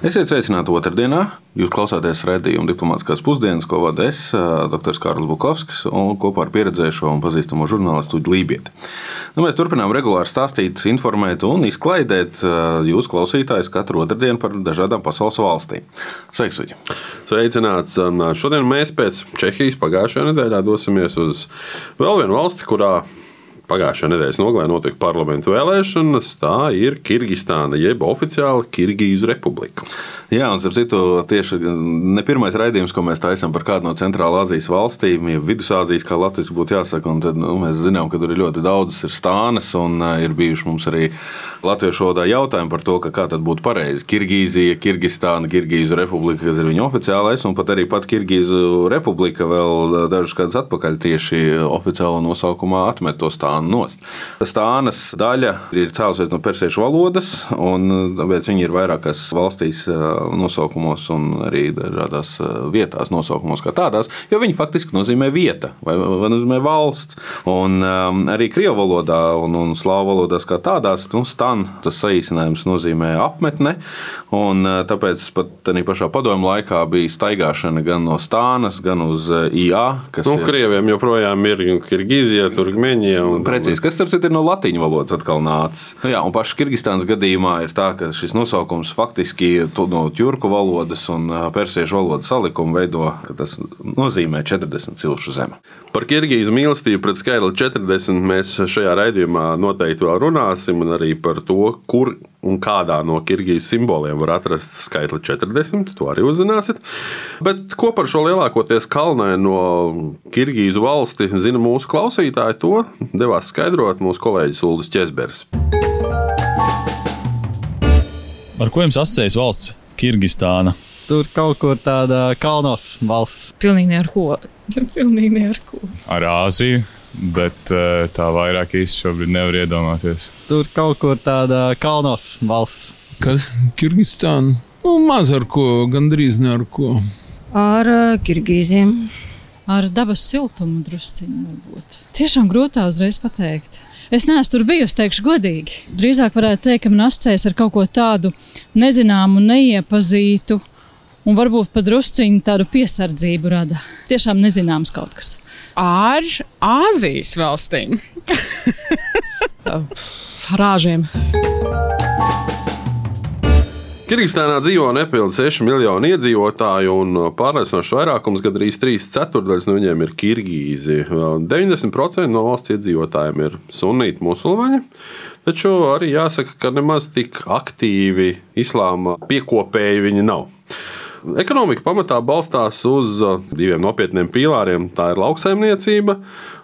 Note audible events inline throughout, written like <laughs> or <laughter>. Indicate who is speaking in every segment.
Speaker 1: Esiet sveicināti otrdienā. Jūs klausāties redzējumu diplomātiskās pusdienas, ko vada es, dr. Kārlis Bukovskis, un kopā ar pieredzējušo un pazīstamo žurnālistu Lībieti. Nu, mēs turpinām regulāri stāstīt, informēt un izklaidēt jūsu klausītājus katru otrdienu par dažādām pasaules valstīm. Sveiks, Uģi!
Speaker 2: Sveicināts! Šodien mēs pēc Čehijas pagājušajā nedēļā dosimies uz vēl vienu valsti, kurā Pagājušā nedēļas nogalē notika parlamentu vēlēšanas. Tā ir Kirgistāna, jeb oficiāli Kirgīzu republika.
Speaker 1: Jā, un starp citu, tieši ne pirmais raidījums, ko mēs taisām par kādu no Centrālā Azijas valstīm, ja Vidusāzijas, kā Latvijas būtu jāsaka, un tad nu, mēs zinām, ka tur ir ļoti daudzas ir stānas, un ir bijuši mums arī latviešu valodā jautājumi par to, kā tad būtu pareizi. Kirgīzija, Kirgistāna, Kirgīzu republika, kas ir viņa oficiālais, un pat arī pat Kirgīzu republika vēl dažus gadus atpakaļ tieši oficiālā nosaukumā atmet to stānu nost. Stānas daļa ir cēlusies no persiešu valodas, un tāpēc viņi ir vairākās valstīs nosaukumos un arī dažādās eh, vietās nosaukumos kā tādās, jo viņi faktiski nozīmē vieta vai, vai nozīmē valsts. Un um, arī krievu valodā un, un slāvu valodās kā tādās, nu, stan tas saīsinājums nozīmē apmetne, un eh, tāpēc pat tādā pašā padomu laikā bija staigāšana gan no stānas, gan uz eh, IA.
Speaker 2: Nu, ir... Krieviem joprojām ir Kirgīzija, Turkmeņija. Un...
Speaker 1: Precīzi, kas starp citu ir no latīņu valodas atkal nācis. Nu, jā, un pašā Kirgistānas gadījumā ir tā, ka šis nosaukums faktiski no ķurku valodas un persiešu valodas salikumu veido, ka tas nozīmē 40 cilšu zemi.
Speaker 2: Par Kirgīzu mīlestību pret skaitli 40 mēs šajā raidījumā noteikti vēl runāsim, un arī par to, kur un kādā no Kirgīzes simboliem var atrast skaitli 40. To arī uzzināsiet. Bet ko par šo lielākoties kalnaino Kirgīzu valsti zina mūsu klausītāji, to devās skaidrot mūsu kolēģis Ulris Česbergs.
Speaker 3: Ar ko jums asociējas valsts Kirgistāna.
Speaker 4: Tur kaut kur tāda kalnos valsts.
Speaker 5: Pilnīgi ar ko. <laughs> Pilnīgi ne ar ko.
Speaker 3: Ar Āziju. Bet eh, tā vairāk īsti šobrīd nevar iedomāties.
Speaker 4: Tur kaut kur tāda kalnos valsts.
Speaker 6: Kas Kirgistāna? Nu, maz ar ko, gandrīz ne ar ko.
Speaker 5: Ar uh, Kirgīziem.
Speaker 7: Ar dabas siltumu drusciņu varbūt. Tiešām grūtā uzreiz pateikt. Es neesmu tur bijusi, teikšu godīgi. Drīzāk varētu teikt, ka man asociējas ar kaut ko tādu nezināmu, neiepazītu. Un varbūt pat drusciņu tādu piesardzību rada. Tiešām nezināms kaut kas.
Speaker 8: Ar Āzijas valstīm. Rāžiem.
Speaker 2: Kirgistānā dzīvo nepilnīgi 6 miljoni iedzīvotāju, un pārliecinošs vairākums, gandrīz 3 ceturdaļas no viņiem ir kirgīzi. 90% no valsts iedzīvotājiem ir sunīti musulmaņi, taču arī jāsaka, ka nemaz tik aktīvi islāma piekopēji viņi nav. Ekonomika pamatā balstās uz diviem nopietniem pīlāriem. Tā ir lauksaimniecība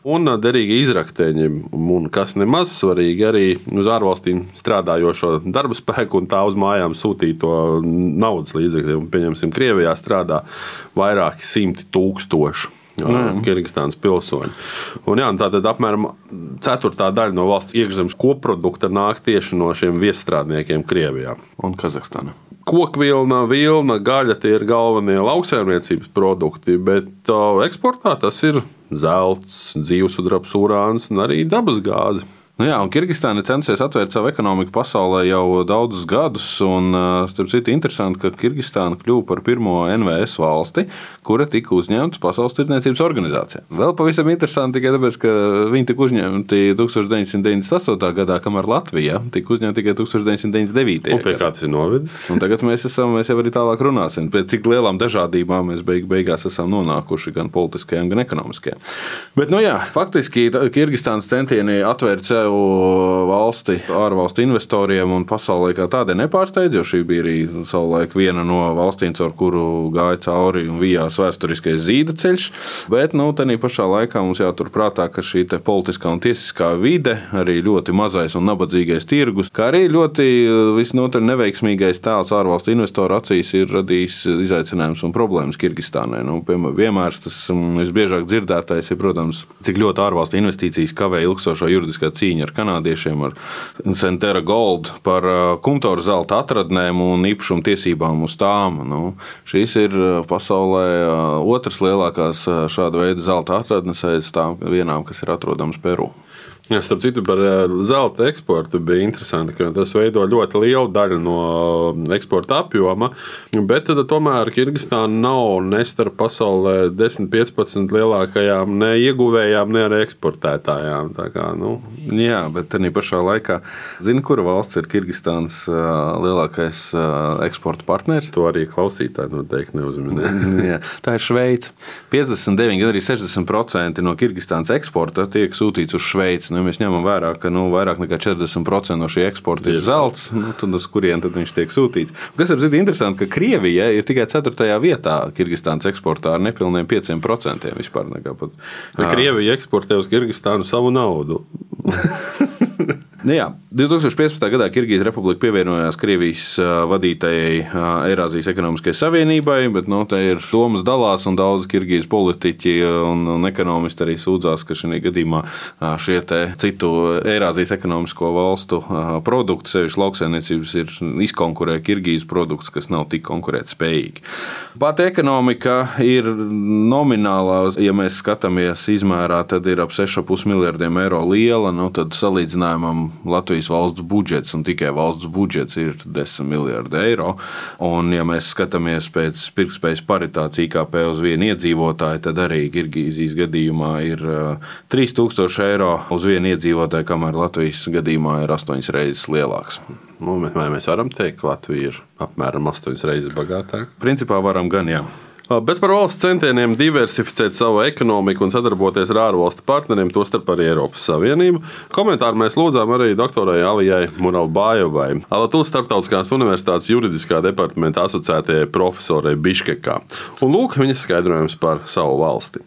Speaker 2: un derīga izrakteņi. Un kas nemaz svarīgi, arī uz ārvalstīm strādājošo darba spēku un tā uz mājām sūtīto naudas līdzekļu. Pieņemsim, Krievijā strādā vairāki simti tūkstoši. Mm. Kirgistānas pilsoņi. Un, jā, tātad apmēram ceturtā daļa no valsts iekšzemes koprodukta nāk tieši no šiem viesstrādniekiem Krievijā
Speaker 1: un Kazahstānā
Speaker 2: kokvilna, vilna, gaļa tie ir galvenie lauksaimniecības produkti, bet uh, eksportā tas ir zelts, dzīvesudrabs, urāns un arī dabasgāze.
Speaker 1: Nu jā, un Kirgistāna censies atvērt savu ekonomiku pasaulē jau daudzus gadus. Un, starp citu, interesanti, ka Kirgistāna kļuva par pirmo NVS valsti, kura tika uzņemta Pasaules tirdzniecības organizācijā. Vēl pavisam interesanti tikai tāpēc, ka viņi tika uzņemti 1998. gadā, kamēr Latvija tika uzņemta tikai 1999.
Speaker 2: Un pie kā tas ir novedis?
Speaker 1: Un tagad mēs, esam, mēs jau arī tālāk runāsim, pēc cik lielām dažādībām mēs beig, beigās esam nonākuši gan politiskajām, gan ekonomiskajām. Bet, nu jā, faktiski Kirgistānas centieni atvērt sev sev valsti, ārvalstu investoriem un pasaulē kā tādai nepārsteidz, jo šī bija arī savulaik viena no valstīm, caur kuru gāja cauri un vijās vēsturiskais zīda ceļš. Bet, nu, tādā pašā laikā mums jāturprātā, ka šī politiskā un tiesiskā vide, arī ļoti mazais un nabadzīgais tirgus, kā arī ļoti visnotaļ neveiksmīgais tēls ārvalstu investoru acīs ir radījis izaicinājumus un problēmas Kirgistānai. Nu, piemērs tas mm, visbiežāk dzirdētais ir, protams, cik ļoti ārvalstu investīcijas kavē ilgstošo juridiskā cīņa cīņa ar kanādiešiem, ar Centera Gold par kumtoru zelta atradnēm un īpašumu tiesībām uz tām. Nu, šīs ir pasaulē otras lielākās šāda veida zelta atradnes aiz tām vienām, kas ir atrodamas Peru.
Speaker 2: Ja, starp citu, par eh, zelta eksportu bija interesanti, ka tas veido ļoti lielu daļu no eh, eksporta apjoma. Bet tad, tomēr Kirgistāna nav ne starp pasaulē 10-15 lielākajām ne ieguvējām, ne arī eksportētājām. Kā, nu.
Speaker 1: Jā, bet tā pašā laikā zina, kura valsts ir Kirgistānas uh, lielākais uh, eksporta partneris.
Speaker 2: To arī klausītāji noteikti neuzminēja. <laughs>
Speaker 1: tā ir Šveice. 59, gan arī 60% no Kirgistānas eksporta tiek sūtīts uz Šveici. Nu, ja mēs ņemam vērā, ka nu, vairāk nekā 40% no šī eksporta ir zelts, nu, tad uz kurien tad viņš tiek sūtīts? Kas ir interesanti, ka Krievija ir tikai 4. vietā Kirgistānas eksportā ar nepilniem 5% vispār. Pat,
Speaker 2: Krievija eksportē uz Kirgistānu savu naudu. <laughs>
Speaker 1: Nu jā, 2015. gadā Kirgīzijas republika pievienojās Krievijas vadītajai Eirāzijas ekonomiskajai savienībai, bet nu, te ir domas dalās, un daudz Kirgīzijas politiķi un, un ekonomisti arī sūdzās, ka šajā gadījumā šie citu Eirāzijas ekonomisko valstu produkti, sevišķi lauksaimniecības, ir izkonkurē Kirgīzijas produktus, kas nav tik konkurētspējīgi. Pati ekonomika ir nominālā, ja mēs skatāmies izmērā, tad ir ap 6,5 miljardiem eiro liela. Nu, tad salīdzinājumam Latvijas valsts budžets un tikai valsts budžets ir 10 miljardi eiro. Un, ja mēs skatāmies pēc pirktspējas paritātes IKP uz vienu iedzīvotāju, tad arī Kirgīzijas gadījumā ir 3000 uh, eiro uz vienu iedzīvotāju, kamēr Latvijas gadījumā ir 8 reizes lielāks.
Speaker 2: Nu, vai mēs varam teikt, ka Latvija ir apmēram 8 reizes bagātāka?
Speaker 1: Principā varam gan, jā.
Speaker 2: Bet par valsts centieniem diversificēt savu ekonomiku un sadarboties ar ārvalstu partneriem, tostarp arī Eiropas Savienību, komentāru mēs lūdzām arī doktorai Alijai Muralbājovai, Alatūras Starptautiskās Universitātes juridiskā departamenta asociētajai profesorai Biškekā. Un lūk, viņas skaidrojums par savu valsti.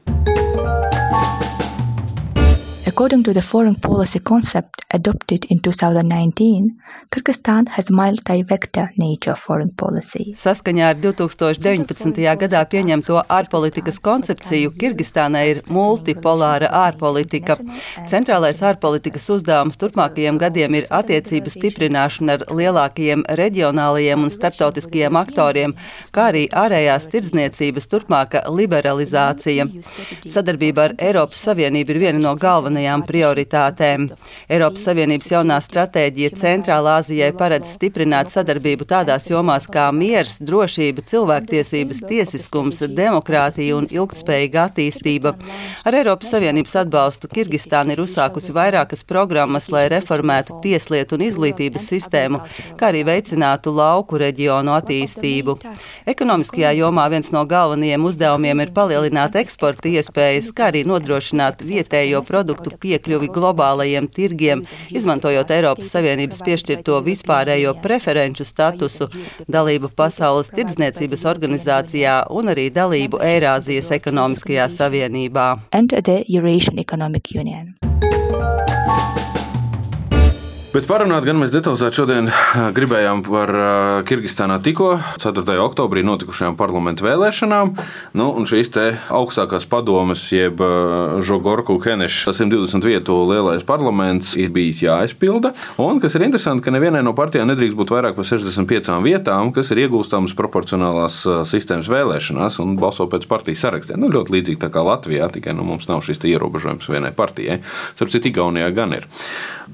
Speaker 9: According to the foreign policy concept adopted in 2019, Kyrgyzstan has multi-vector nature foreign policy.
Speaker 10: Saskaņā ar 2019. gadā pieņemto ārpolitikas koncepciju, Kirgistānai ir multipolāra ārpolitika. Centrālais ārpolitikas uzdevums turpmākajiem gadiem ir attiecību stiprināšana ar lielākajiem reģionālajiem un starptautiskajiem aktoriem, kā arī ārējās tirdzniecības turpmāka liberalizācija. Sadarbība ar Eiropas Savienību ir viena no galvenajām galvenajām prioritātēm. Eiropas Savienības jaunā stratēģija Centrālā Azijai paredz stiprināt sadarbību tādās jomās kā miers, drošība, cilvēktiesības, tiesiskums, demokrātija un ilgtspējīga attīstība. Ar Eiropas Savienības atbalstu Kirgistāna ir uzsākusi vairākas programmas, lai reformētu tieslietu un izglītības sistēmu, kā arī veicinātu lauku reģionu attīstību. Ekonomiskajā jomā viens no galvenajiem uzdevumiem ir palielināt eksporta iespējas, kā arī nodrošināt vietējo produktu piekļuvi globālajiem tirgiem, izmantojot Eiropas Savienības piešķirto vispārējo preferenču statusu, dalību Pasaules tirdzniecības organizācijā un arī dalību Eirāzijas ekonomiskajā savienībā.
Speaker 9: Enter the Eurasian Economic Union.
Speaker 1: Bet parunāt gan mēs detalizēti šodien gribējām par Kirgistānā tikko 4. oktobrī notikušajām parlamentu vēlēšanām. Nu, un šīs augstākās padomes, jeb Žogorku Keneša 120 vietu lielais parlaments ir bijis jāizpilda. Un kas ir interesanti, ka nevienai no partijām nedrīkst būt vairāk par 65 vietām, kas ir iegūstamas proporcionālās sistēmas vēlēšanās un balso pēc partijas sarakstiem. Nu, ļoti līdzīgi kā Latvijā, tikai nu, mums nav šis ierobežojums vienai partijai. Starp citu, Igaunijā gan ir.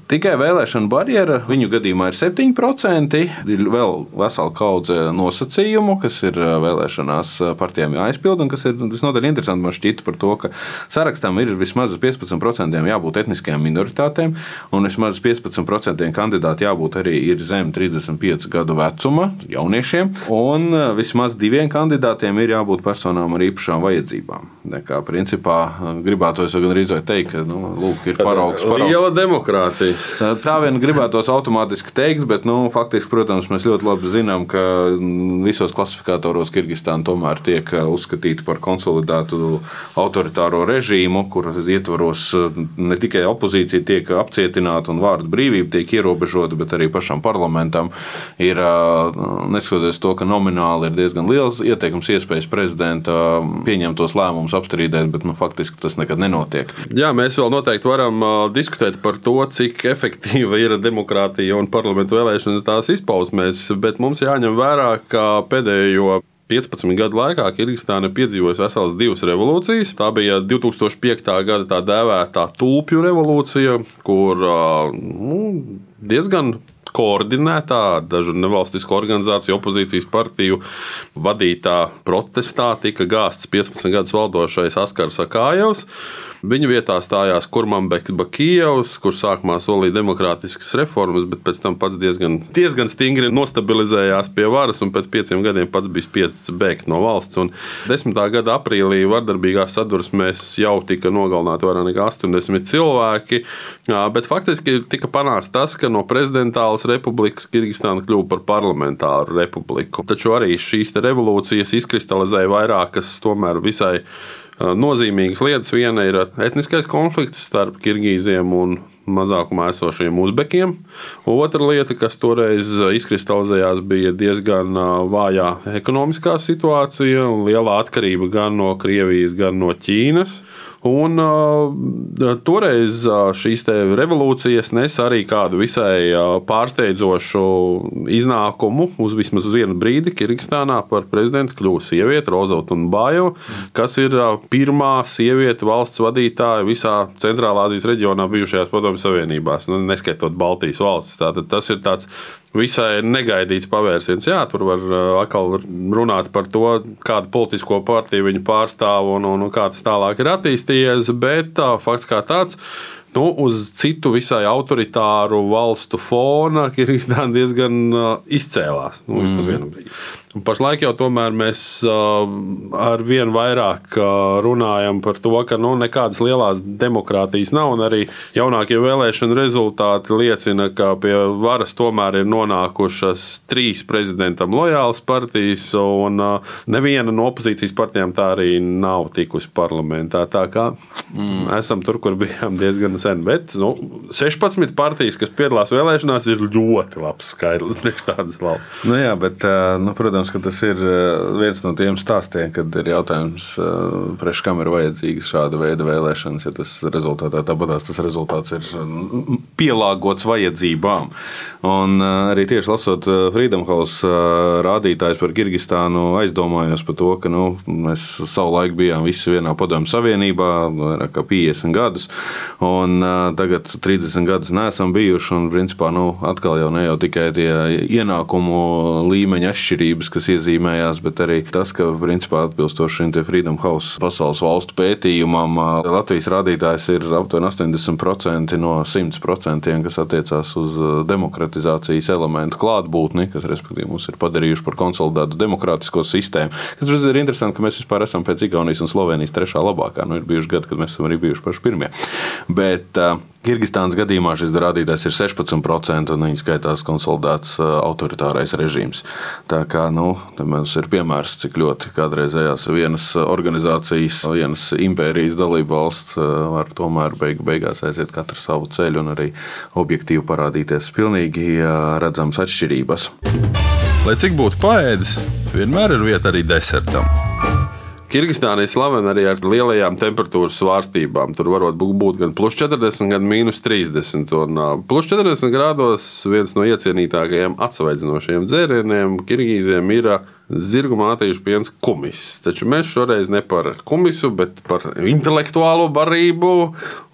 Speaker 1: Tikai vēlēšana barjera viņu gadījumā ir 7%. Ir vēl vesela kaudze nosacījumu, kas ir vēlēšanās partijām jāizpild, un kas ir visnotaļ interesanti man šķiet par to, ka sarakstam ir vismaz 15% jābūt etniskajām minoritātēm, un vismaz 15% kandidāti jābūt arī zem 35 gadu vecuma jauniešiem, un vismaz diviem kandidātiem ir jābūt personām ar īpašām vajadzībām. Kā principā gribētu es gan rīzot teikt, ka nu, lūk, ir paraugs. paraugs.
Speaker 2: Liela demokrātija.
Speaker 1: Tā vien gan gribētos automātiski teikt, bet nu, faktiski, protams, mēs ļoti labi zinām, ka visos klasifikatoros Kirgistāna tomēr tiek uzskatīta par konsolidētu autoritāro režīmu, kur ietvaros ne tikai opozīcija tiek apcietināta un vārdu brīvība tiek ierobežota, bet arī pašam parlamentam ir, neskatoties to, ka nomināli ir diezgan liels ieteikums iespējas prezidenta pieņemtos lēmumus apstrīdēt, bet nu, faktiski tas nekad nenotiek.
Speaker 2: Jā, mēs vēl noteikti varam uh, diskutēt par to, cik efektīva ir demokrātija un parlamentu vēlēšanas tās izpausmēs, bet mums jāņem vērā, ka pēdējo 15 gadu laikā Kirgistāna piedzīvoja veselas divas revolūcijas. Tā bija 2005. gada tā dēvētā tulpju revolūcija, kur nu, diezgan koordinētā, dažu nevalstisku organizāciju, opozīcijas partiju vadītā protestā tika gāzts 15 gadus valdošais Askars Akājevs. Viņa vietā stājās Kurmambeks Bakijevs, kurš sākumā solīja demokrātiskas reformas, bet pēc tam pats diezgan, diezgan stingri nostabilizējās pie varas un pēc pieciem gadiem pats bija spiests bēgt no valsts. Un 10. gada aprīlī vardarbīgās sadursmēs jau tika nogalināti vairāk nekā 80 cilvēki, bet faktiski tika panākts tas, ka no prezidentālas republikas Kirgistāna kļuva par parlamentāru republiku. Taču arī šīs revolūcijas izkristalizēja vairākas tomēr visai nozīmīgas lietas. Viena ir etniskais konflikts starp Kirgīziem un mazākumā esošiem uzbekiem. Otra lieta, kas toreiz izkristalizējās, bija diezgan vājā ekonomiskā situācija un liela atkarība gan no Krievijas, gan no Ķīnas. Un uh, toreiz uh, šīs revolūcijas nes arī kādu visai uh, pārsteidzošu iznākumu. Uz vismaz uz vienu brīdi Kirgistānā par prezidentu kļuva sieviete Rozauta Bājo, kas ir uh, pirmā sieviete valsts vadītāja visā Centrālā Azijas reģionā bijušajās Padomju Savienībās, nu, neskaitot Baltijas valstis. Tātad tas ir tāds visai negaidīts pavērsiens. Jā, tur var uh, atkal runāt par to, kādu politisko partiju viņi pārstāv un, un, un kā tas tālāk ir attīstījies, bet fakts kā tāds. Nu, uz citu visai autoritāru valstu fona <laughs> Kirgistāna diezgan uh, izcēlās. Nu, mm. Pašlaik jau tomēr mēs ar vien vairāk runājam par to, ka nu, nekādas lielas demokrātijas nav, un arī jaunākie vēlēšanu rezultāti liecina, ka pie varas tomēr ir nonākušas trīs prezidentam lojālas partijas, un neviena no opozīcijas partijām tā arī nav tikusi parlamentā. Tā kā mm. esam tur, kur bijām diezgan sen, bet nu, 16 partijas, kas piedalās vēlēšanās, ir ļoti labs skaidrs priekš tādas valsts.
Speaker 1: Nu jā, bet, nu, protams, Protams, ka tas ir eh, viens no tiem stāstiem, kad ir jautājums, eh, priekš kam ir vajadzīgas šāda veida vēlēšanas. Ja tas rezultātā tāpatās tas rezultāts ir mm, pielāgots vajadzībām. Un eh, arī tieši lasot Freedom House rādītājus par Kirgistānu, aizdomājos par to, ka nu, mēs savulaik bijām visi vienā padomju savienībā, vairāk kā 50 gadus, un tagad 30 gadus neesam bijuši. Un, principā, nu, atkal jau ne jau tikai tie ienākumu līmeņa atšķirības, kas iezīmējās, bet arī tas, ka principā atbilstoši šim Freedom House pasaules valstu pētījumam, Latvijas rādītājs ir aptuveni 80% no 100%, kas attiecās uz demokratizācijas elementu klātbūtni, kas respektīvi mums ir padarījuši par konsolidētu demokrātisko sistēmu. Kas ir interesanti, ka mēs vispār esam pēc Igaunijas un Slovenijas trešā labākā. Nu, ir bijuši gadi, kad mēs esam arī bijuši paši pirmie. Bet, uh, Kirgistānas gadījumā šis rādītājs ir 16%, un viņa skaitās konsolidēts autoritārais režīms. Tā kā nu, mums ir piemērs, cik ļoti kādreizējās vienas organizācijas, vienas impērijas dalība valsts var tomēr beig beigās aiziet katru savu ceļu un arī objektīvi parādīties pilnīgi redzamas atšķirības.
Speaker 2: Lai cik būtu paēdis, vienmēr ir vieta arī desertam. Kirgistāna ir slavena arī ar lielajām temperatūras svārstībām. Tur var būt gan plus 40, gan minus 30. Un, plus 40 grādos viens no iecienītākajiem atsvaidzinošiem dzērieniem Kirgīziem ir zirgu mātīšu piens kumis. Taču mēs šoreiz ne par kumisu, bet par intelektuālo barību.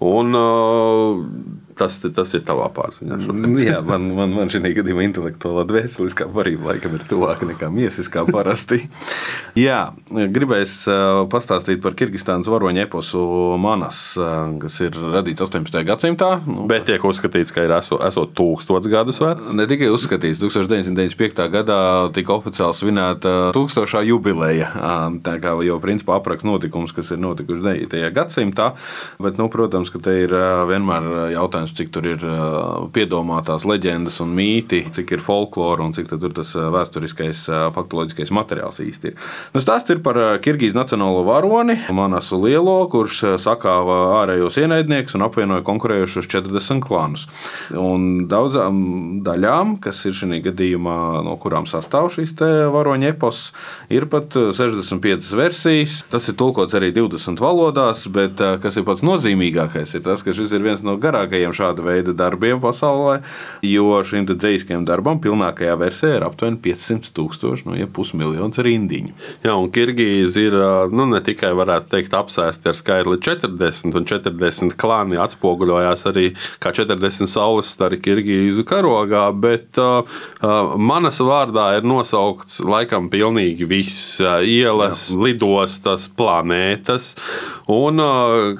Speaker 2: Un, uh, Tas, tas ir tavā pārziņā.
Speaker 1: Jā, man, man, man šī gadījumā intelektuālā dvēseliskā varība laikam ir tuvāka nekā miesiskā parasti. <laughs> Jā, gribēs pastāstīt par Kirgistānas varoņu eposu Manas, kas ir radīts 18. gadsimtā.
Speaker 2: Nu, Bet tiek uzskatīts, ka ir esot, esot tūkstots gadus vecs.
Speaker 1: Ne tikai uzskatīts, 1995. gadā tika oficiāli svinēta tūkstošā jubileja. Tā kā jau principā apraksta notikums, kas ir notikuši 9. gadsimtā. Bet, nu, protams, ka te ir vienmēr jautājums protams, cik tur ir piedomātās leģendas un mīti, cik ir folklora un cik tur tas vēsturiskais, faktoloģiskais materiāls īsti ir. Nu, Stāsts ir par Kirgīzijas nacionālo varoni Manasu Lielo, kurš sakāva ārējos ienaidniekus un apvienoja konkurējušus 40 klanus. Un daudzām daļām, kas ir šī gadījumā, no kurām sastāv šīs varoņa epos, ir pat 65 versijas. Tas ir tulkots arī 20 valodās, bet kas ir pats nozīmīgākais, ir tas, ka šis ir viens no garākajiem šāda veida darbiem pasaulē, jo šim dzīskiem darbam pilnākajā versijā ir aptuveni 500 tūkstoši, no nu, ja pusmiljons rindiņu.
Speaker 2: Jā, un Kirgīzi ir nu, ne tikai, varētu teikt, apsēsti ar skaitli 40, un 40 klāni atspoguļojās arī kā 40 saules stari Kirgīzu karogā, bet uh, manas vārdā ir nosaukts laikam pilnīgi viss ielas, Jā. lidostas, planētas, un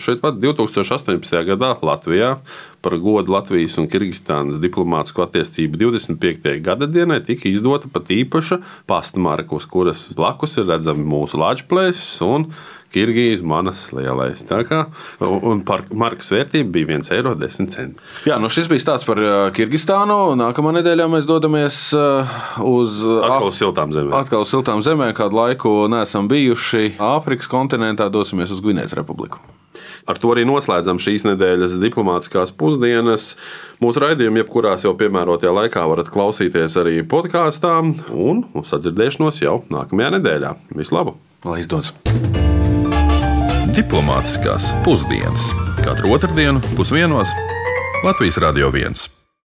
Speaker 2: šeit pat 2018. gadā Latvijā par godu Latvijas un Kirgistānas diplomātsko attiecību 25. gada dienai tika izdota pat īpaša pastmarka, uz kuras blakus ir redzami mūsu lāčplēsis un Kirgīzijas manas lielais. Tā kā, un par markas vērtību bija 1,10 eiro.
Speaker 1: Jā, nu šis bija stāsts par Kirgistānu. Nākamā nedēļā mēs dodamies uz
Speaker 2: atkal siltām zemēm.
Speaker 1: Atkal siltām zemēm, kādu laiku neesam bijuši Āfrikas kontinentā, dosimies uz Gvinējas republiku.
Speaker 2: Ar to arī noslēdzam šīs nedēļas diplomātiskās pusdienas. Mūsu raidījumu, jebkurās jau piemērotajā laikā, varat klausīties arī podkāstā, un uz sadzirdēšanos jau nākamajā nedēļā. Vislabāk!
Speaker 1: Lai izdodas!
Speaker 11: Diplomātiskās pusdienas katru otrdienu pusdienos Latvijas Radio 1.